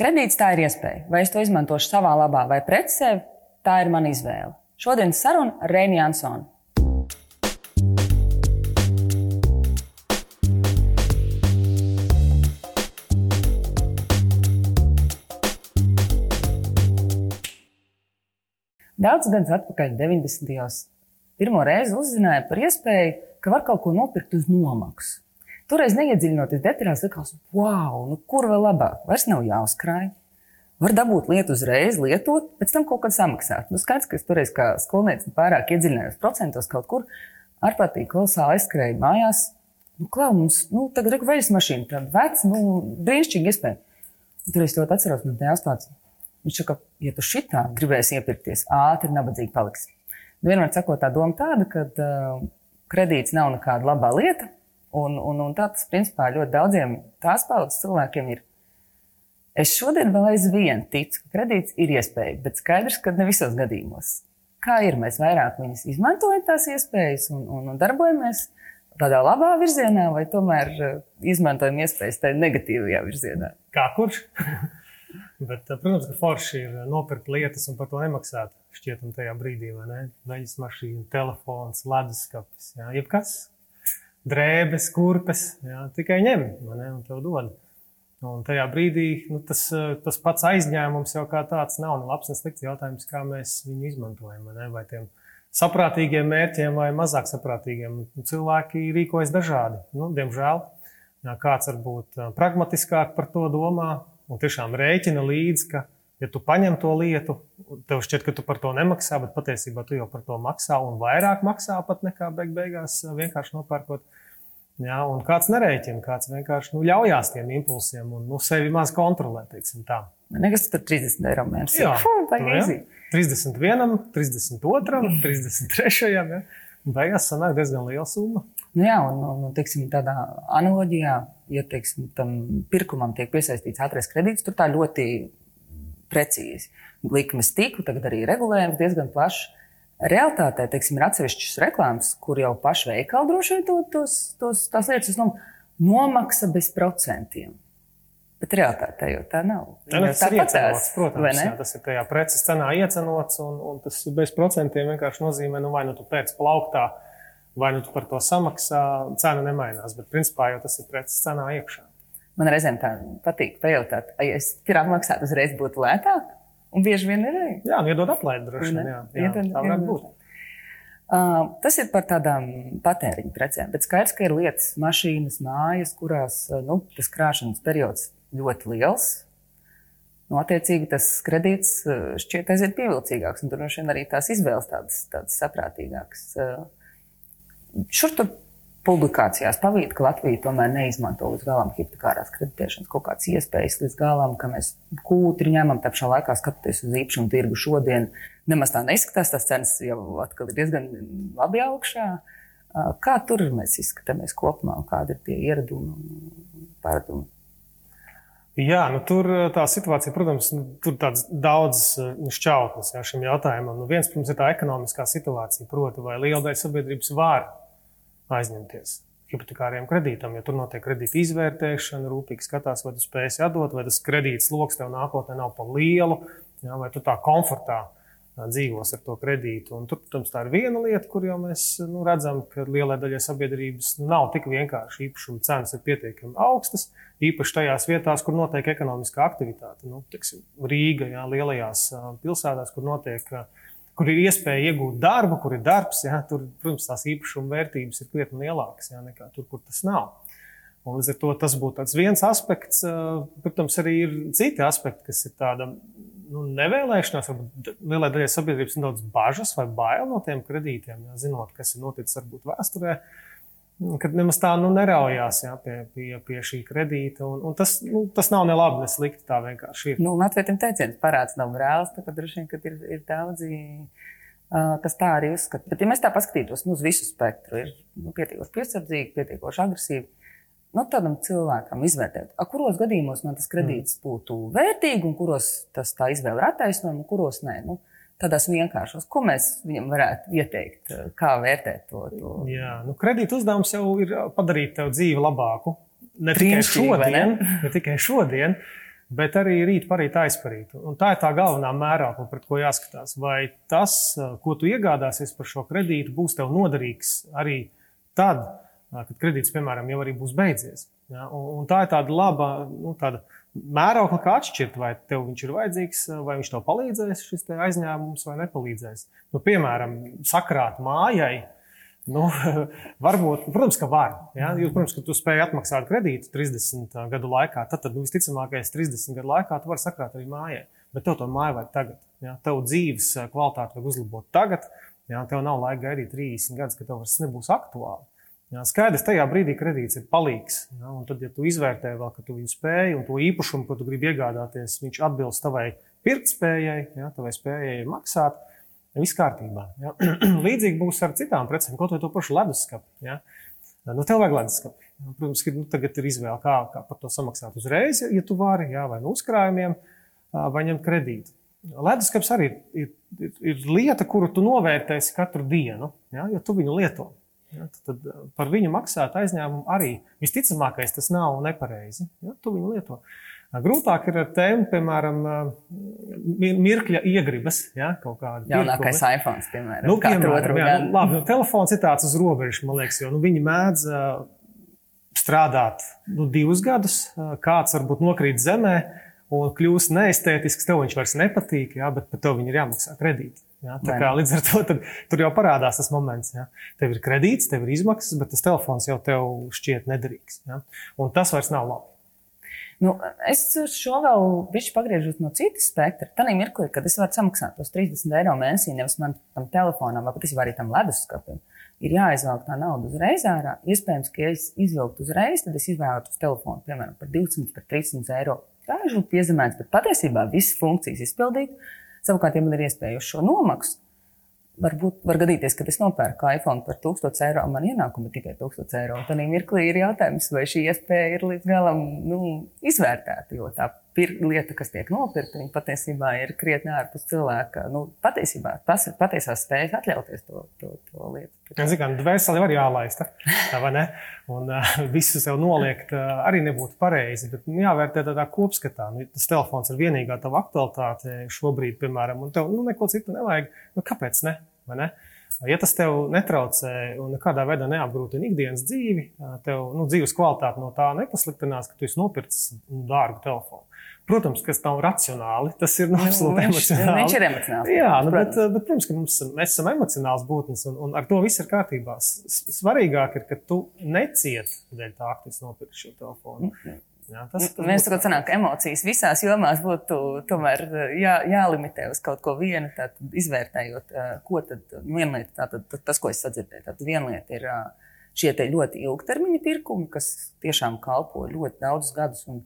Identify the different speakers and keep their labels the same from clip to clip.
Speaker 1: Kredīts tā ir iespēja. Vai es to izmantošu savā labā vai pret sevi, tā ir mana izvēle. Šodienas saruna ar Reini Jansonu. Daudz gadus atpakaļ, 90. gados, pirmo reizi uzzināju par iespēju, ka var kaut ko nopirkt uz nomaksu. Toreiz neiedziļinoties detaļās, likās, wow, nu kur vēl labāk, vairs nav jāuzkrāj. Var dabūt lietu uzreiz, lietot, pēc tam kaut kad samaksāt. Nu, skaidrs, ka es toreiz kā skolniece pārāk iedziļinājos procentos kaut kur, ārprātīgi kolosāli aizskrēju mājās. Nu, klau, mums, nu, tagad ir veļas mašīna, tāda veca, nu, brīnišķīga iespēja. Tur es to atceros, man tēvs tāds Viņš saka, ja tu šitā gribēsi iepirkties, ātri nabadzīgi paliksi. Nu, vienmēr sakot, tā doma tāda, ka uh, kredīts nav nekāda labā lieta, un, un, un tā tas principā ļoti daudziem tās paudzes cilvēkiem ir. Es šodien vēl aizvien ticu, ka kredīts ir iespēja, bet skaidrs, ka ne visos gadījumos. Kā ir, mēs vairāk viņus izmantojam tās iespējas un, un, un darbojamies tādā labā virzienā, vai tomēr uh, izmantojam iespējas tajā negatīvajā virzienā?
Speaker 2: Kā kurš? Bet, eh, protams, ka forši ir nopirkt lietas un par to nemaksāt. Šķietam, tajā brīdī, vai ne? Veļas mašīna, telefons, leduskapis, jebkas. Drēbes, kurpes, jā, tikai ņem, ne? Un tev dod. Un tajā brīdī nu, tas, eh, tas pats aizņēmums jau kā tāds nav nu, labs un slikts jautājums, kā mēs viņu izmantojam. Vai, vai tiem saprātīgiem mērķiem vai mazāk saprātīgiem. Nu, cilvēki rīkojas dažādi. Nu, diemžēl jā, kāds varbūt eh, pragmatiskāk par to domā, un tiešām rēķina līdzi, ja tu paņem to lietu, tev šķiet, ka tu par to nemaksā, bet patiesībā tu jau par to maksā un vairāk maksā pat nekā beig beigās vienkārši nopērkot. Jā, un kāds nerēķina, kāds vienkārši nu, ļaujās tiem impulsiem un nu, sevi maz kontrolē.
Speaker 1: Nekas tur 30 eiro mēnesī. Jā,
Speaker 2: Fum, nu, jā. 31, 32, 33. Jā. Beigās sanāk diezgan liela summa.
Speaker 1: Nu jā, un, un teiksim, tādā analoģijā, ja teiksim, tam pirkumam tiek piesaistīts ātrais kredīts, tur tā ļoti precīzi. Likmes tika, tagad arī regulējums diezgan plašs. Realtātē, teiksim, ir atsevišķas reklāmas, kur jau paši veikali droši vien to, tos, tos, tās lietas nu, nomaksa bez procentiem. Bet realitātē jau tā nav.
Speaker 2: Tā, nu, tas ir iecenots, protams, jā, tas ir tajā preces cenā iecenots, un, un tas bez procentiem vienkārši nozīmē, nu vai nu tu pēc plauktā, vai nu tu par to samaksā, cena nemainās, bet principā jau tas ir preces cenā iekšā.
Speaker 1: Man reizēm tā patīk pajautāt, vai es pirmā maksātu uzreiz būtu lētāk, un bieži vien ir arī.
Speaker 2: Jā, nu iedod atlaidi droši vien, jā, jā, iedod, tā varētu būt.
Speaker 1: Uh, tas ir par tādām patēriņa precēm, bet skaidrs, ka ir lietas, mašīnas, mājas, kurās nu, tas krāšanas periods ļoti liels. Nu, attiecīgi, tas kredīts šķiet aizvien pievilcīgāks, un droši vien arī tās izvēles tādas, tādas saprātīgākas. Uh, šur tur publikācijās pavīd, ka Latvija tomēr neizmanto līdz galam hipotekārās kreditēšanas kaut kādas iespējas līdz galam, ka mēs kūtri ņemam, tā pašā laikā skatoties uz īpašumu tirgu šodien. Nemaz tā neizskatās, tās cenas jau atkal ir diezgan labi augšā. Kā tur mēs izskatāmies kopumā un kādi ir tie ieradumi un paradumi?
Speaker 2: Jā, nu tur tā situācija, protams, nu, tur ir daudz šķautnes jā, šim jautājumam. Nu, viens, protams, ir tā ekonomiskā situācija, proti, vai liela daļa sabiedrības var aizņemties hipotekāriem kredītam, jo tur notiek kredīta izvērtēšana, rūpīgi skatās, vai tu spēsi atdot, vai tas kredīts lokus tev nākotnē nav par lielu, jā, vai tu tā komfortā dzīvos ar to kredītu. Un tur, protams, tā ir viena lieta, kur jau mēs nu, redzam, ka lielai daļai sabiedrības nu, nav tik vienkārši īpašuma cenas ir pietiekami augstas, īpaši tajās vietās, kur notiek ekonomiskā aktivitāte. Nu, tiksim, Rīga, jā, lielajās pilsētās, kur notiek kur ir iespēja iegūt darbu, kur ir darbs, ja, tur, protams, tās īpašuma vērtības ir krietni lielākas ja, nekā tur, kur tas nav. Un līdz ar to tas būtu viens aspekts. Protams, arī ir citi aspekti, kas ir tāda nu, nevēlēšanās, varbūt lielai daļai sabiedrības ir daudz bažas vai bail no tiem kredītiem, ja, zinot, kas ir noticis varbūt vēsturē. Uh, kad nemaz tā nu, neraujās jā, pie, pie, pie šī kredīta. Un, un tas, nu, tas nav ne labi, ne slikti. Tā vienkārši ir.
Speaker 1: Nu, Latvijam teiciens parāds nav brālis, tad droši vien, ka ir, ir daudzi. Uh, kas tā arī uzskata. Bet, ja mēs tā paskatītos nu, uz visu spektru, ir nu, pietiekoši piesardzīgi, pietiekoši agresīvi. Nu, tādam cilvēkam izvērtēt, a, kuros gadījumos man tas kredīts mm. būtu vērtīgi, un kuros tas tā izvēle ir attaisnojama, un kuros nē. Nu, tādās vienkāršos. Ko mēs viņam varētu ieteikt, kā vērtēt to? to?
Speaker 2: Jā, nu, kredīta uzdevums jau ir padarīt tev dzīvi labāku. Ne tikai šodien, ne? ne tikai šodien, bet arī rīt parīt aizparīt. Un tā ir tā galvenā mērākla, pret ko jāskatās. Vai tas, ko tu iegādāsies par šo kredītu, būs tev noderīgs arī tad, kad kredīts, piemēram, jau arī būs beidzies. Ja? Un, un tā ir tāda laba nu, tāda mēraukla, kā atšķirt, vai tev viņš ir vajadzīgs, vai viņš tev palīdzēs, šis te aizņēmums, vai nepalīdzēs. Nu, piemēram, sakrāt mājai Nu, varbūt, protams, ka var. Ja? Jo, protams, ka tu spēj atmaksāt kredītu 30 gadu laikā, tad, tad nu, visticamākais 30 gadu laikā tu vari sakrāt arī mājai. Bet tev to māju vajag tagad. Ja? Tev dzīves kvalitāti vajag uzlabot tagad. Ja? Tev nav laika gaidīt 30 gadus, ka tev vairs nebūs aktuāli. Jā, skaidrs, tajā brīdī kredīts ir palīgs. Ja, un tad, ja tu izvērtē vēl, ka tu viņu spēj un to īpašumu, ko tu gribi iegādāties, viņš atbilst tavai pirktspējai, ja, tavai spējai maksāt, Viss kārtībā. Ja? Līdzīgi būs ar citām precēm, kaut vai to pašu leduskapi. Ja? Nu, tev vajag leduskapi. Protams, ka nu, tagad ir izvēle, kā, kā par to samaksāt uzreiz, ja tu vari, jā, vai no uzkrājumiem, vai ņemt kredītu. Leduskapis arī ir, ir, ir lieta, kuru tu novērtēsi katru dienu, ja, jo tu viņu lieto. Ja, tad, tad par viņu maksāt aizņēmumu arī visticamākais tas nav nepareizi. Ja, tu viņu lieto. Uh, Grūtāk ir ar tēmu, piemēram, mirkļa iegribas. Ja,
Speaker 1: jaunākais iPhone, piemēram,
Speaker 2: nu, piemēram jā, nu, labi, nu, telefons ir tāds uz robežas, man liekas, jo nu, viņi mēdz uh, strādāt nu, divus gadus, uh, kāds varbūt nokrīt zemē un kļūst neestētisks, tev viņš vairs nepatīk, ja, bet par to viņi ir jāmaksā kredīti. Ja, tā kā līdz ar to tad, tur jau parādās tas moments, ka tev ir kredīts, tev ir izmaksas, bet tas telefons jau tev šķiet nederīgs. Ja. Un tas vairs nav labi.
Speaker 1: Nu, es šo vēl bišķi pagriežos no citas spektra. Tad mirklī, kad es varu samaksāt tos 30 eiro mēnesī, nevis man tam telefonam, vai patiesībā arī tam leduskapim, ir jāizvelk tā nauda uzreiz ārā. Iespējams, ka ja es izvilktu uzreiz, tad es izvēlētos telefonu, piemēram, par 200, par 300 eiro. Žūta piezemēta, bet patiesībā visas funkcijas izpildīt. Savukārt, ja man ir iespēja uz šo nomaksu, Varbūt var gadīties, ka es nopērku iPhone par 1000 eiro, man ienākumi tikai 1000 eiro. Tad mirklī ir jautājums, vai šī iespēja ir līdz galam nu, izvērtēta. Jo tā lieta, kas tiek nopirkta, patiesībā ir krietni ārpus cilvēka. Nu, patiesībā tas ir patiesās spējas atļauties to, to, to lietu.
Speaker 2: Zinu, ka dvēseli var jālaista, vai ne? Un uh, visu sev noliegt uh, arī nebūtu pareizi. Bet nu, jāvērtē tādā kopskatā. Nu, tas telefons ir vienīgā tava aktualitāte šobrīd, piemēram, un tev nu, neko citu nevajag. Nu, kāpēc ne? Ja tas tev netraucē un nekādā veidā neapgrūtina ikdienas dzīvi, tev nu, dzīves kvalitāte no tā nepasliktinās, ka tu esi nopircis nu, dārgu telefonu. Protams, kas nav racionāli, tas ir nu, absolūti emocionāli.
Speaker 1: Viņš ir emocionāls.
Speaker 2: Jā, nu, bet, bet, protams, ka mums, mēs esam emocionāls būtnes, un, un ar to viss ir kārtībā. Svarīgāk ir, ka tu neciet dēļ tā, ka tu nopirksi šo telefonu. Mm -hmm.
Speaker 1: Jā, tas, tas Mēs būtu... sanāk, ka emocijas visās jomās būtu tomēr jā, jālimitē uz kaut ko vienu, tātad, izvērtējot, ko tad viena lieta, tātad, tas, ko es sadzirdēju, tad viena lieta ir šie ļoti ilgtermiņa pirkumi, kas tiešām kalpo ļoti daudzus gadus. Un,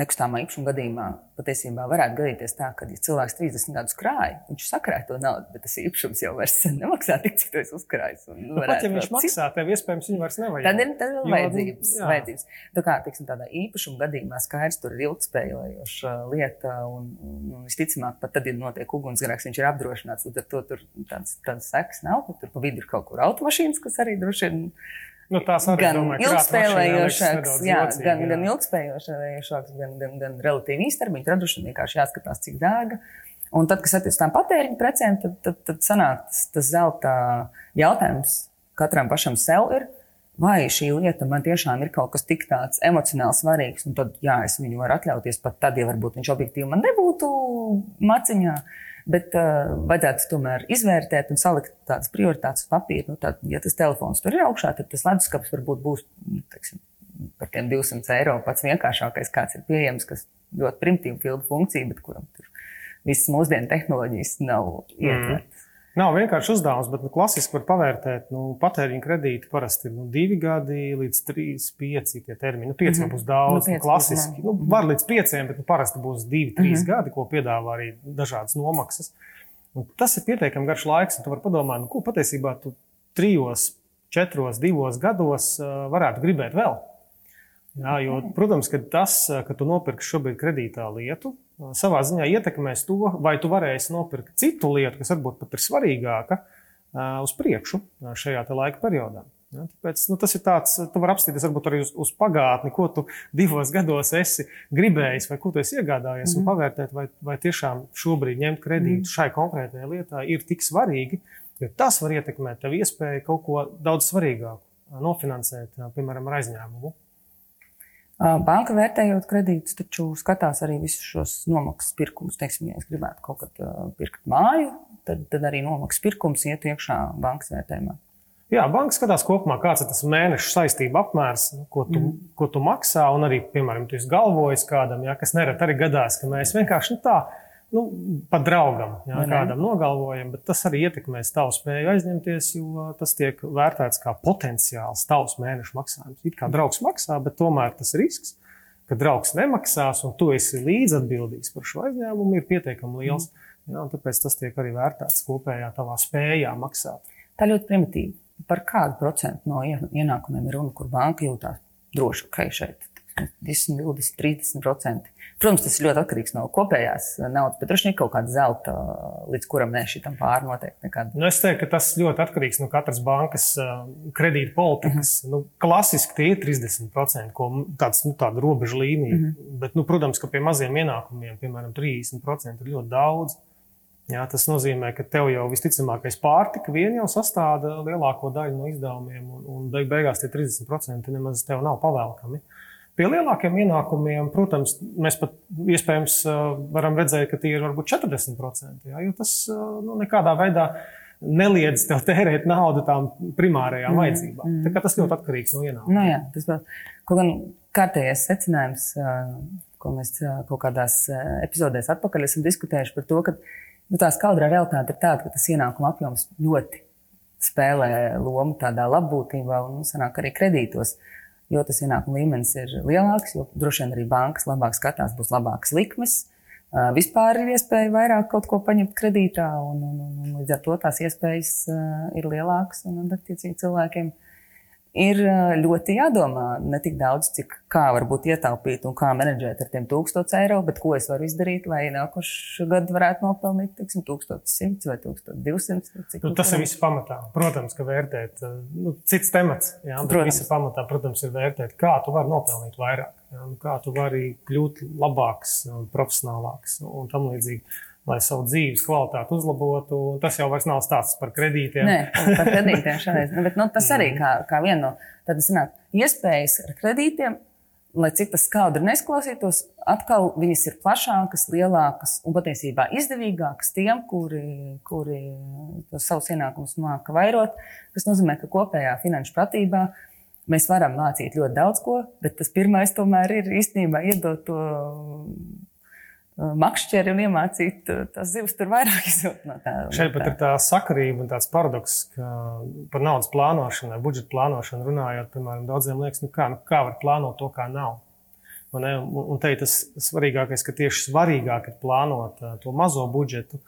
Speaker 1: nekustamā īpašuma gadījumā patiesībā varētu gadīties tā, ka, ja cilvēks 30 gadus krāja, viņš sakrāja to naudu, bet tas īpašums jau vairs nemaksā tik, cik to es uzkrāju.
Speaker 2: Nu, pat ja viņš maksā, tev iespējams viņu vairs nevajag.
Speaker 1: Tad ir, tad ir jo, vajadzības. Jā. vajadzības. Tā kā tiksim, tādā īpašuma gadījumā skaidrs, tur ir ilgspējoša lieta, un, un visticamāk, pat tad, ja notiek ugunsgrēks, viņš ir apdrošināts, tad to tur tādas, tādas sekas nav. Tur pa vidu ir kaut kur automašīnas, kas arī droši vien
Speaker 2: Nu, tās arī
Speaker 1: gan ilgspējīgākas, gan, jā. gan ilgspējīgākas, gan, gan, gan relatīvi īstermiņa. Vien vienkārši jāskatās, cik dārga. Un tad, kas attiecas tām patēriņa precēm, tad, tad, tad sanāk tas, tas zelta jautājums katram pašam sev ir. Vai šī lieta man tiešām ir kaut kas tik tāds emocionāli svarīgs, un tad, jā, es viņu varu atļauties pat tad, ja varbūt viņš objektīvi man nebūtu maciņā. Uh, Bet uh, vajadzētu tomēr izvērtēt un salikt tādas prioritātes uz papīra. Nu, tā, ja tas telefons tur ir augšā, tad tas leduskapis varbūt būs nu, teksim, par tiem 200 eiro pats vienkāršākais, kāds ir pieejams, kas ļoti primitīvi pilda funkciju, bet kuram tur visas mūsdienu tehnoloģijas nav ietvertas. Mm.
Speaker 2: Nav vienkārši uzdevums, bet nu, klasiski var pavērtēt. Nu, patēriņa kredīti parasti ir nu, divi gadi līdz trīs, pieci tie termiņi. Nu, pieci mm -hmm. būs daudz. Nu, nu, klasiski būs, nu, var līdz pieciem, bet nu, parasti būs divi, trīs mm -hmm. gadi, ko piedāvā arī dažādas nomaksas. Un tas ir pietiekami garš laiks, un tu vari padomāt, nu, ko patiesībā tu trijos, četros, divos gados uh, varētu gribēt vēl. Jā, jo, protams, ka tas, ka tu nopirksi šobrīd kredītā lietu, savā ziņā ietekmēs to, vai tu varēsi nopirkt citu lietu, kas varbūt pat ir svarīgāka uz priekšu šajā laika periodā. Ja, tāpēc, nu, tas ir tāds, tu vari apstīties varbūt arī uz, uz pagātni, ko tu divos gados esi gribējis, vai ko tu esi iegādājies, mm. un mhm. pavērtēt, vai, vai tiešām šobrīd ņemt kredītu mm. šai konkrētajai lietai ir tik svarīgi, jo tas var ietekmēt tev iespēju kaut ko daudz svarīgāku nofinansēt, piemēram, ar aizņēmumu.
Speaker 1: Banka vērtējot kredītus, taču skatās arī visus šos nomaksas pirkumus. Teiksim, ja es gribētu kaut kad pirkt māju, tad, tad arī nomaksas pirkums iet iekšā bankas vērtējumā.
Speaker 2: Jā, banka skatās kopumā, kāds ir tas mēneša saistība apmērs, ko tu, mm. ko tu maksā. Un arī, piemēram, tu galvojies kādam, jā, kas nereti arī gadās, ka mēs vienkārši nu, tā, nu, pat draugam, jā, ne, kādam nogalvojam, bet tas arī ietekmēs tavu spēju aizņemties, jo tas tiek vērtēts kā potenciāls tavs mēneša maksājums. It kā draugs maksā, bet tomēr tas risks, ka draugs nemaksās un tu esi līdzatbildīgs par šo aizņēmumu, ir pietiekami liels. Mm. Jā, tāpēc tas tiek arī vērtēts kopējā tavā spējā maksāt.
Speaker 1: Tā ļoti primitīva par kādu procentu no ienākumiem ir runa, kur banka jūtas droši, ka šeit 10, 20, 30%. Protams, tas ļoti atkarīgs no kopējās naudas, bet droši vien kaut kāda zelta, līdz kuram ne šitam pāri noteikti nekad.
Speaker 2: Nu, es teiktu, ka tas ļoti atkarīgs no katras bankas kredīta politikas. Uh mhm. -huh. nu, klasiski tie ir 30%, ko tāds, nu, tāda robeža līnija. Uh mhm. -huh. Bet, nu, protams, ka pie maziem ienākumiem, piemēram, 30% ir ļoti daudz. Jā, tas nozīmē, ka tev jau visticamākais pārtika vien jau sastāda lielāko daļu no izdevumiem, un, un beig beigās tie 30% nemaz tev nav pavēlkami. Pie lielākiem ienākumiem, protams, mēs pat iespējams varam redzēt, ka tie ir varbūt 40%, jā, jo tas nu, nekādā veidā neliedz tev tērēt naudu tām primārajām mm, vajadzībām. Mm. Tas ļoti atkarīgs no ienākumiem.
Speaker 1: Nu, jā, tas vēl kaut gan kārtējais secinājums, ko mēs kaut kādās epizodēs atpakaļ esam diskutējuši par to, ka Nu, tā skaudrā realitāte ir tāda, ka tas ienākuma apjoms ļoti spēlē lomu tādā labbūtībā un sanāk arī kredītos. Jo tas ienākuma līmenis ir lielāks, jo droši vien arī bankas labāk skatās, būs labākas likmes. Vispār ir iespēja vairāk kaut ko paņemt kredītā, un, un, un, un līdz ar to tās iespējas ir lielākas. Un, attiecīgi, cilvēkiem ir ļoti jādomā ne tik daudz, cik kā varbūt ietaupīt un kā menedžēt ar tiem 1000 eiro, bet ko es varu izdarīt, lai nākošais gads varētu nopelnīt teiksim, 1100 vai 1200.
Speaker 2: Nu, tas ir viss pamatā. Protams, ka vērtēt, nu, cits temats, jā, bet protams. visa pamatā, protams, ir vērtēt, kā tu vari nopelnīt vairāk, jā, kā tu vari kļūt labāks, profesionālāks un tam līdzīgi lai savu dzīves kvalitāti uzlabotu. Tas jau nav stāsts par kredītiem.
Speaker 1: Nē, par kredītiem šoreiz. Bet, nu, tas arī kā, kā viena no tādām iespējas ar kredītiem. Lai cik tas skaudri nesklausītos, atkal viņas ir plašākas, lielākas un patiesībā izdevīgākas tiem, kuri, kuri savus ienākumus māca vairot. Tas nozīmē, ka kopējā finanšu pratībā mēs varam mācīt ļoti daudz ko, bet tas pirmais tomēr ir īstenībā iedot to makšķeri un iemācīt tās zivs tur vairāk izjūt no tā.
Speaker 2: Šeit pat ir tā sakarība un tāds paradoks, ka par naudas plānošanu budžeta plānošanu runājot, piemēram, daudziem liekas, nu kā, nu kā var plānot to, kā nav. Un, un te ir tas svarīgākais, ka tieši svarīgāk ir plānot to mazo budžetu,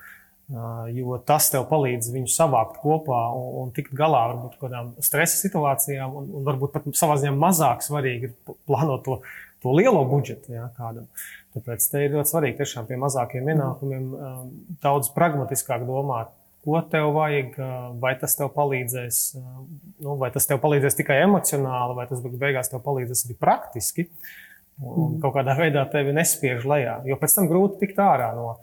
Speaker 2: jo tas tev palīdz viņu savākt kopā un, un tikt galā ar kādām stresa situācijām, un, un varbūt pat savā ziņā mazāk svarīgi ir plānot to, to lielo budžetu jā, kādam. Tāpēc te ir ļoti svarīgi tiešām pie mazākiem ienākumiem um, daudz pragmatiskāk domāt, ko tev vajag, uh, vai tas tev palīdzēs, uh, nu, vai tas tev palīdzēs tikai emocionāli, vai tas beigās tev palīdzēs arī praktiski. Un mm. kaut kādā veidā tevi nespiež lejā, jo pēc tam grūti tikt ārā no,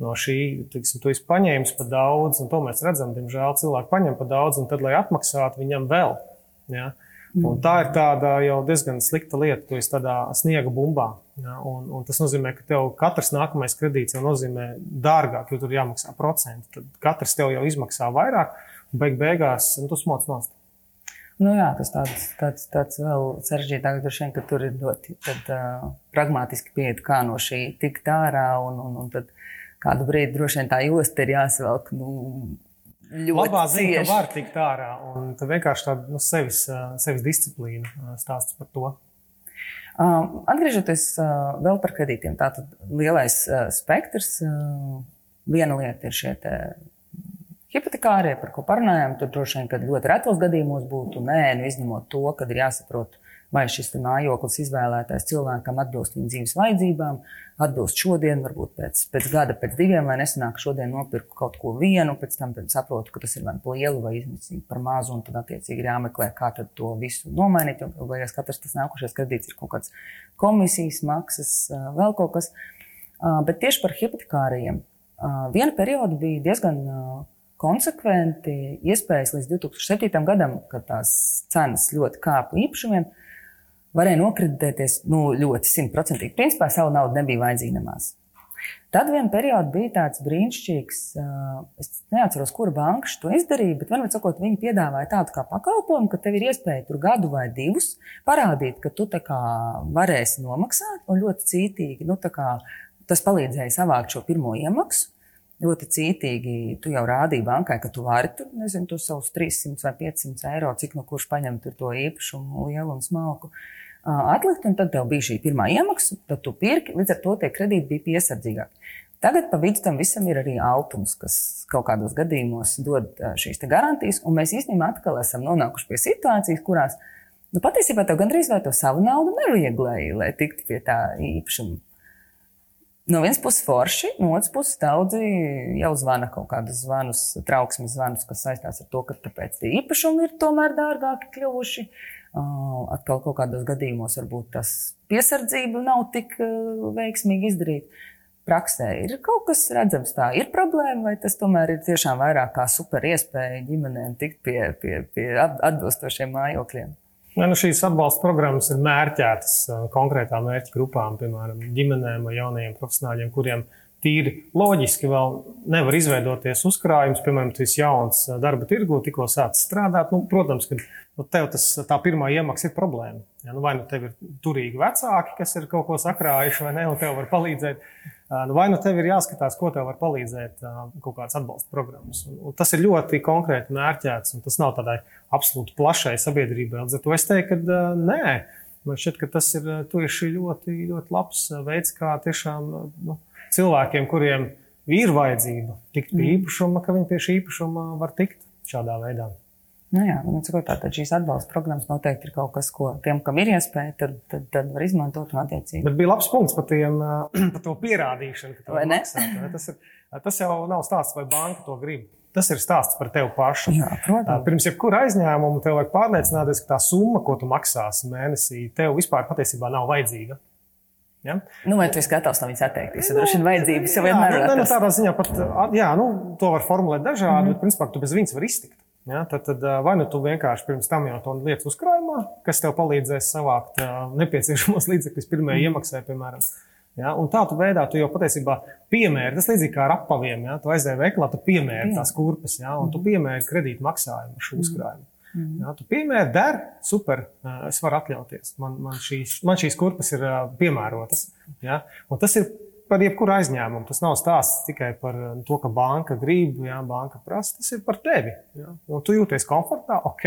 Speaker 2: no šī, tiksim, tu esi paņēmis par daudz, un to mēs redzam, diemžēl cilvēki paņem par daudz, un tad, lai atmaksātu viņam vēl. Ja? Uh, Un tā ir tāda jau diezgan slikta lieta. Tu esi tādā sniega bumbā. Ja, un, un tas nozīmē, ka tev katrs nākamais kredīts jau nozīmē dārgāk, jo tur jāmaksā procenti. Tad katrs tev jau izmaksā vairāk, un beig beigās nu, tu smoc nost.
Speaker 1: Nu jā, tas tāds, tāds, tāds vēl sarežģītāk, vien, ka tur ir ļoti tad, uh, pragmatiski pieeja, kā no šī tikt ārā. Un, un, un tad kādu brīdi droši vien tā josta ir jāsvelk. Nu, ļoti
Speaker 2: labā ziņa, ka var tikt ārā. Un tā vienkārši tāda nu, sevis, sevis disciplīna stāsts par to.
Speaker 1: Atgriežoties vēl par kredītiem, tātad lielais spektrs. Viena lieta ir šie hipotekārie, par ko parunājām. Tur droši vien, kad ļoti retos gadījumos būtu nē, nu, izņemot to, kad ir jāsaprot, vai šis mājoklis izvēlētais cilvēkam atbilst viņa dzīves vajadzībām, atbilst šodien, varbūt pēc, pēc gada, pēc diviem, lai nesanāk šodien nopirku kaut ko vienu, pēc tam saprotu, ka tas ir man par lielu vai izmisīgi par mazu, un tad attiecīgi ir jāmeklē, kā to visu nomainīt, jo beigās katrs tas nākošais kredīts ir kaut kāds komisijas maksas, vēl kaut kas. Bet tieši par hipotekāriem. Viena perioda bija diezgan konsekventi iespējas līdz 2007. gadam, kad tās cenas ļoti kāpa īpašumiem varēja nokreditēties nu, ļoti simtprocentīgi. Principā savu naudu nebija vajadzīga nemaz. Tad vienā periodā bija tāds brīnišķīgs, es neatceros, kura banka to izdarīja, bet vienmēr sakot, viņi piedāvāja tādu kā pakalpojumu, ka tev ir iespēja tur gadu vai divus parādīt, ka tu varēsi nomaksāt un ļoti cītīgi. Nu, kā, tas palīdzēja savākt šo pirmo iemaksu. Ļoti cītīgi tu jau rādīji bankai, ka tu vari tur, nezinu, tos savus 300 vai 500 eiro, cik no kurš paņem to īpašumu lielu un smalku. Atlikt, un tad tev bija šī pirmā iemaksa, tad tu pirki, līdz ar to tie kredīti bija piesardzīgāki. Tagad pa vidu tam visam ir arī autums, kas kaut kādos gadījumos dod šīs garantijas, un mēs īstenībā atkal esam nonākuši pie situācijas, kurās nu, patiesībā tev gandrīz vai to savu naudu nevajag, lai, lai tiktu pie tā īpašuma. No vienas puses forši, no otras puses daudzi jau zvana kaut kādus zvanus, trauksmes zvanus, kas saistās ar to, ka tāpēc tie īpašumi ir tomēr dārgāki kļuvuši. Atkal kaut kādos gadījumos varbūt tas piesardzība nav tik veiksmīgi izdarīta. Praksē ir kaut kas redzams, tā ir problēma, vai tas tomēr ir tiešām vairāk kā super iespēja ģimenēm tikt pie, pie, pie atbilstošiem mājokļiem.
Speaker 2: Ja, nu šīs atbalsta programmas ir mērķētas konkrētām mērķu grupām, piemēram, ģimenēm vai jaunajiem profesionāļiem, kuriem tīri loģiski vēl nevar izveidoties uzkrājums. Piemēram, esi jauns darba tirgu, tikko sācis strādāt. Nu, protams, ka nu, tev tas, tā pirmā iemaksa ir problēma. Ja, nu, vai nu tev ir turīgi vecāki, kas ir kaut ko sakrājuši, vai ne, un tev var palīdzēt. Nu, vai nu tev ir jāskatās, ko tev var palīdzēt kaut kādas atbalsta programmas. Un, un tas ir ļoti konkrēti mērķēts, un tas nav tādai absolūti plašai sabiedrībai. Līdz ar to es teiktu, ka nē, man šķiet, ka tas ir tieši ļoti, ļoti labs veids, kā tiešām nu, cilvēkiem, kuriem ir vajadzība tikt pie mm. īpašuma, ka viņi pie šī īpašuma var tikt šādā veidā.
Speaker 1: Nu jā, nu, tātad šīs atbalsta programmas noteikti ir kaut kas, ko tiem, kam ir iespēja, tad, tad, tad var izmantot un attiecīgi.
Speaker 2: Bet bija labs punkts par, tiem, par to pierādīšanu, ka vai? Tas, ir, tas jau nav stāsts, vai banka to grib. Tas ir stāsts par tevi pašu.
Speaker 1: Jā, protams.
Speaker 2: Pirms jebkura aizņēmuma tev vajag pārliecināties, ka tā summa, ko tu maksāsi mēnesī, tev vispār patiesībā nav vajadzīga.
Speaker 1: Ja? Nu, vai tu esi gatavs no viņas atteikties? Nu, droši vien vajadzības jau vienmēr
Speaker 2: ir. Nu, tādā ziņā pat, jā, nu, to var formulēt dažādi, mm -hmm. bet principā tu bez viņas var iztikt. Ja, tad, tad vai nu tu vienkārši pirms tam jau to lietas uzkrājumā, kas tev palīdzēs savākt nepieciešamos līdzekļus pirmajai mm. iemaksai, piemēram. Ja, un tādā veidā tu jau patiesībā piemēri, tas līdzīgi kā ar apaviem. Ja, tu aizēji veikalā, tu piemēri tās kurpes, ja, un tu mm. piemēri kredītu maksājumu ar šo mm. uzkrājumu. Mm. Ja, tu piemēri, der, super, es varu atļauties. Man, man, šīs, man šīs kurpes ir piemērotas. Ja, un tas ir par jebkuru aizņēmumu. Tas nav stāsts tikai par uh, to, ka banka grib, jā, banka prasa. Tas ir par tevi. Jā. Un tu jūties komfortā, ok,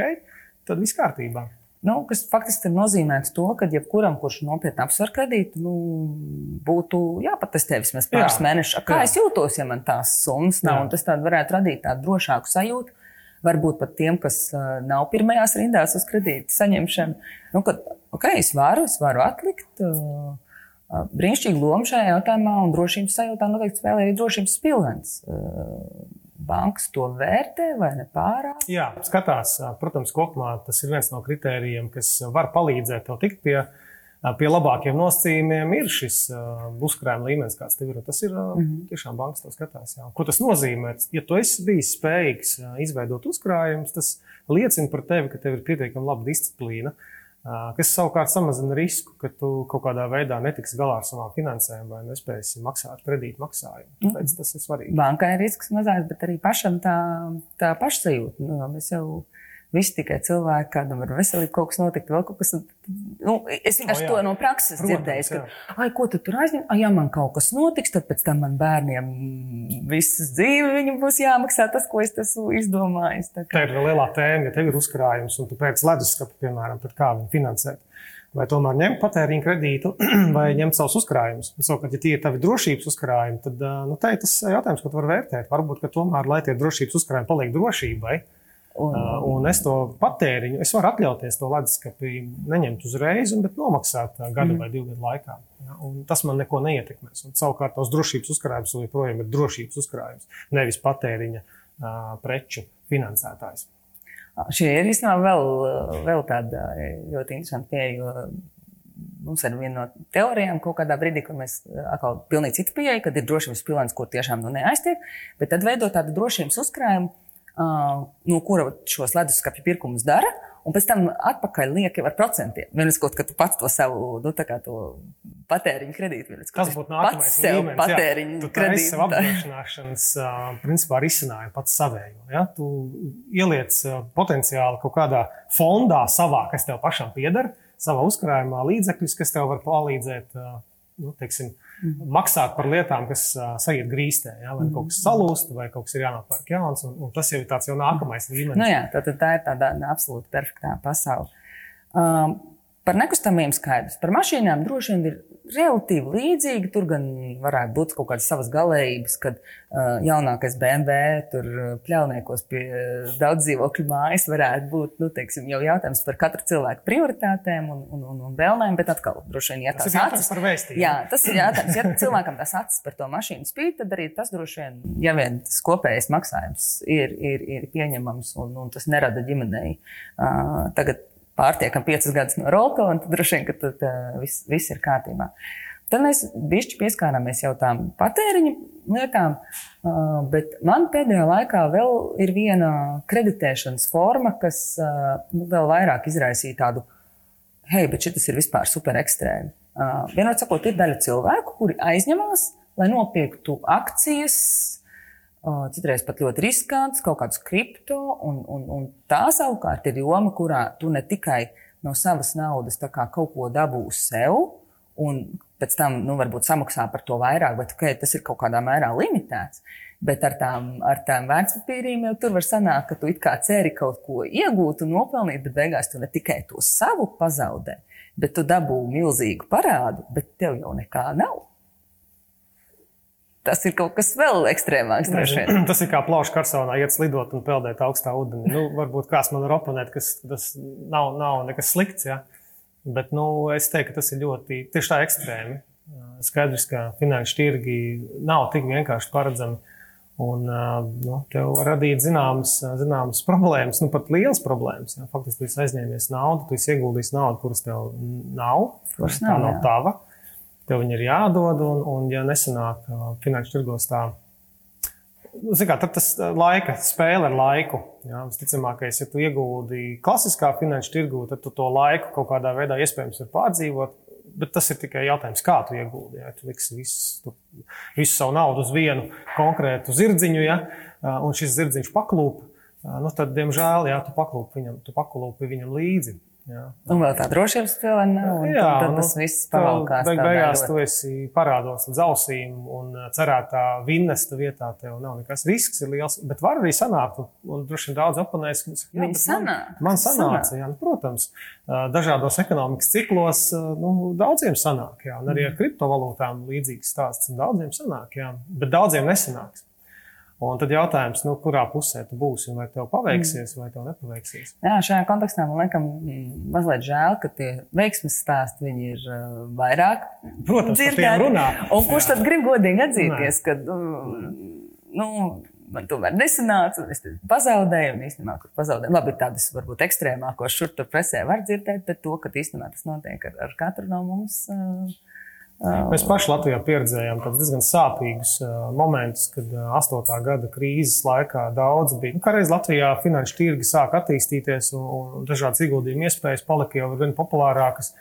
Speaker 2: tad viss kārtībā.
Speaker 1: Nu, kas faktiski nozīmē to, ka jebkuram, kurš nopietni apsver kredītu, nu, būtu jāpatestē vismaz pāris jā, mēnešus. Kā jā. es jūtos, ja man tās summas nav? Tas varētu radīt tādu drošāku sajūtu. Varbūt pat tiem, kas uh, nav pirmajās rindās uz kredītu saņemšanu, nu, ka okay, es varu, es varu atlikt. Uh, brīnišķīga loma šajā jautājumā, un drošības sajūtā noteikti spēlē arī drošības pilvens. Bankas to vērtē vai ne pārāk?
Speaker 2: Jā, skatās. Protams, kopumā tas ir viens no kritērijiem, kas var palīdzēt tev tikt pie, pie labākiem nosacījumiem. Ir šis uzkrājuma līmenis, kāds tev ir. Tas ir mm -hmm. tiešām bankas to skatās. Jā. Ko tas nozīmē? Ja tu esi bijis spējīgs izveidot uzkrājumus, tas liecina par tevi, ka tev ir pietiekami laba disciplīna. Uh, kas savukārt samazina risku, ka tu kaut kādā veidā netiksi galā ar savām finansēm vai nespēsi maksāt kredītu maksājumu. Tāpēc tas ir svarīgi.
Speaker 1: Bankai ir risks mazāks, bet arī pašam tā, tā pašsajūta. Nu, mēs jau Visi tikai cilvēki, kādam ar veselību kaut kas notiktu, vēl kaut kas. Nu, es vienkārši jā. to no prakses dzirdēju, ka, ai, ko tu tur aizņem? Ai, ja man kaut kas notiks, tad pēc tam man bērniem visas dzīve viņam būs jāmaksā tas, ko es esmu izdomājis.
Speaker 2: Tā, tā ir lielā tēma, ja tev ir uzkrājums un tu pēc leduskapa, piemēram, tad kā viņu finansēt. Vai tomēr ņemt patēriņa kredītu, vai ņemt savus uzkrājumus. Savukārt, ja tie ir tavi drošības uzkrājumi, tad nu, tā ir tas jautājums, ko tu vari vērtēt. Varbūt, ka tomēr, lai tie drošības uzkrājumi paliek drošībai, Un, uh, un es to patēriņu, es varu atļauties to leduskapi neņemt uzreiz, bet nomaksāt gadu mm. vai divu gadu laikā. Ja? Un tas man neko neietekmēs. Un, savukārt, tos drošības uzkrājums joprojām ir drošības uzkrājums, nevis patēriņa uh, preču finansētājs.
Speaker 1: Šī ir īstenībā vēl, vēl tāda ļoti interesanta pieeja. Mums ir viena no teorijām, kaut kādā brīdī, kad mēs atkal pilnīgi citu pieeja, kad ir drošības pilns, kur tiešām nu neaiztiek, bet tad veidot tādu drošības uzkrājumu, no kura šos leduskapju pirkumus dara. Un pēc tam atpakaļ liek jau ar procentiem. Kaut kā tu pats to savu nu, to patēriņu kredītu.
Speaker 2: Tas būtu nākamais līmenis.
Speaker 1: Patēriņu
Speaker 2: kredītu. Tas ir apdrošināšanas principā risinājumu pats savējo. Ja? Tu ieliec potenciāli kaut kādā fondā savā, kas tev pašam pieder, savā uzkrājumā līdzekļus, kas tev var palīdzēt nu, teiksim, mm. Maksāt par lietām, kas uh, sajiet grīstē, ja? vai mm. kaut kas salūst, vai kaut kas ir jānopērk jauns. Un, un tas jau ir tāds jau nākamais līmenis.
Speaker 1: Nu, jā, tā, tā ir tāda absolūti perfektā pasaule. Um, par nekustamiem skaidrs. Par mašīnām droši vien ir relatīvi līdzīgi. Tur gan varētu būt kaut kādas savas galējības, kad uh, jaunākais BMW tur pļauniekos pie uh, daudz dzīvokļu mājas varētu būt nu, teiksim, jau jautājums par katru cilvēku prioritātēm un, un, un, un vēlmēm, bet atkal droši vien, ja
Speaker 2: tas ir acis par vēstījumu.
Speaker 1: Jā, tas ir jautājums. Ja cilvēkam tas acis par to mašīnu spīd, tad arī tas droši vien, ja vien tas kopējais maksājums ir, ir, ir pieņemams un, un tas nerada ģimenei uh, tagad pārtiekam piecus gadus no rolka, un tad droši vien, ka tad, uh, viss, viss ir kārtībā. Tad mēs bišķi pieskārāmies jau tām patēriņa lietām, uh, bet man pēdējā laikā vēl ir viena kreditēšanas forma, kas uh, nu, vēl vairāk izraisīja tādu, hei, bet šis ir vispār super ekstrēmi. Uh, vienot sakot, ir daļa cilvēku, kuri aizņemās, lai nopirktu akcijas, citreiz pat ļoti riskants, kaut kādus kripto, un, un, un tā savukārt ir joma, kurā tu ne tikai no savas naudas kaut ko dabūsi sev, un pēc tam, nu, varbūt samaksā par to vairāk, bet okay, tas ir kaut kādā mērā limitēts. Bet ar tām, ar tām vērtspapīriem jau tur var sanākt, ka tu it kā ceri kaut ko iegūt un nopelnīt, bet beigās tu ne tikai to savu pazaudē, bet tu dabū milzīgu parādu, bet tev jau nekā nav. Tas ir kaut kas vēl ekstrēmāks.
Speaker 2: Tas ir kā plaušu karsonā, iet slidot un peldēt augstā ūdenī. Nu, varbūt kāds man var oponēt, ka tas nav, nav nekas slikts. Ja? Bet nu, es teiktu, ka tas ir ļoti tieši tā ekstrēmi. Skaidrs, ka finanšu tirgi nav tik vienkārši paredzami. Un nu, tev var radīt zināmas, zināmas problēmas, nu pat liels problēmas. Ja? Faktiski, tu aizņēmies naudu, tu esi ieguldījis naudu, kuras tev nav.
Speaker 1: Kuras nav,
Speaker 2: nav jā. Tev viņi ir jādod, un, un ja nesanāk finanšu tirgos tā, nu, kā, tad tas laika spēle ar laiku. Jā, visticamākais, ja tu iegūdi klasiskā finanšu tirgū, tad tu to laiku kaut kādā veidā iespējams var pārdzīvot. Bet tas ir tikai jautājums, kā tu iegūti. Ja tu liksi visu, tu, visu savu naudu uz vienu konkrētu zirdziņu, ja, un šis zirdziņš paklūp, nu tad, diemžēl, jā, tu paklūpi viņam, tu paklūpi viņam līdzi.
Speaker 1: Jā. Un vēl tā drošības spēle nav. Jā, tad, tad nu, tas viss pavalkās.
Speaker 2: Beig, beigās tu esi parādos līdz ausīm un cerētā vinnesta vietā tev nav nekas risks ir liels, bet var arī sanākt. Un, un droši vien daudz oponēs, ka
Speaker 1: viņi sanāk.
Speaker 2: Man, man sanāca, sanāk. jā, nu, protams, dažādos ekonomikas ciklos nu, daudziem sanāk, jā, un arī ar mm. kriptovalūtām līdzīgs stāsts daudziem sanāk, jā, bet daudziem nesanāks. Un tad jautājums, nu, kurā pusē tu būsi, vai tev paveiksies, vai tev nepaveiksies.
Speaker 1: Jā, šajā kontekstā man liekas, mazliet žēl, ka tie veiksmes stāsti ir uh, vairāk.
Speaker 2: Protams, dzirdēti.
Speaker 1: Un kurš Jā. tad grib godīgi atzīties, ka nu, man tomēr nesanāca, un es pazaudēju, un īstenībā, kur pazaudēju. Labi, tādas varbūt ekstrēmākos šur tur presē var dzirdēt, bet to, ka īstenībā tas notiek ar, ar katru no mums. Uh,
Speaker 2: Mēs paši Latvijā pieredzējām diezgan sāpīgus momentus, kad 8. gada krīzes laikā daudz bija. Nu, Kādreiz Latvijā finanšu tirgi sāk attīstīties un, dažādas ieguldījuma iespējas palika jau gan populārākas.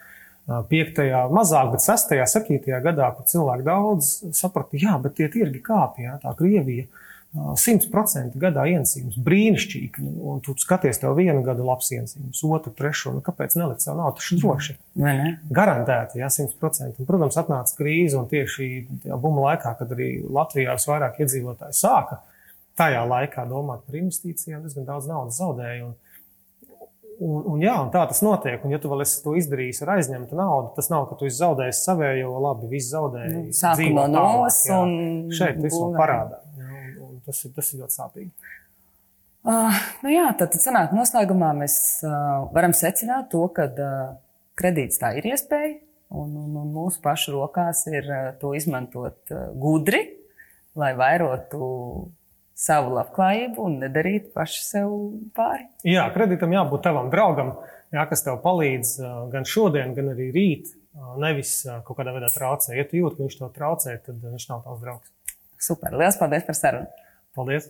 Speaker 2: 5. mazāk, bet 6. un 7. gadā, kad cilvēki daudz saprata, jā, bet tie tirgi kāpja, tā Krievija 100% gadā ienesīgums, brīnišķīgi. Un tu skaties, tev vienu gadu labs ienesīgums, otru, trešo. Nu, kāpēc nelikt savu naudu? Tas ir droši. Garantēti, jā, 100%. Un, protams, atnāca krīze un tieši bumba laikā, kad arī Latvijā visvairāk iedzīvotāji sāka tajā laikā domāt par investīcijām, diezgan daudz naudas zaudēja. Un, Un, un, jā, un tā tas notiek. Un, ja tu vēl esi to izdarījis ar aizņemtu naudu, tas nav, ka tu zaudēji savējo, labi, viss zaudēji.
Speaker 1: Nu, Sākumā no nulles un
Speaker 2: šeit viss vēl parādā tas ir, tas ir ļoti sāpīgi.
Speaker 1: Uh, nu jā, tad, tad sanāk, noslēgumā mēs uh, varam secināt to, ka uh, kredīts tā ir iespēja, un, un, un mūsu pašu rokās ir uh, to izmantot uh, gudri, lai vairotu savu labklājību un nedarītu paši sev pāri.
Speaker 2: Jā, kredītam jābūt tavam draugam, jā, kas tev palīdz uh, gan šodien, gan arī rīt. Uh, nevis uh, kaut kādā veidā traucē. Ja tu jūti, ka viņš to traucē, tad viņš nav tavs draugs.
Speaker 1: Super! Lielas paldies par sarunu!
Speaker 2: Paldies!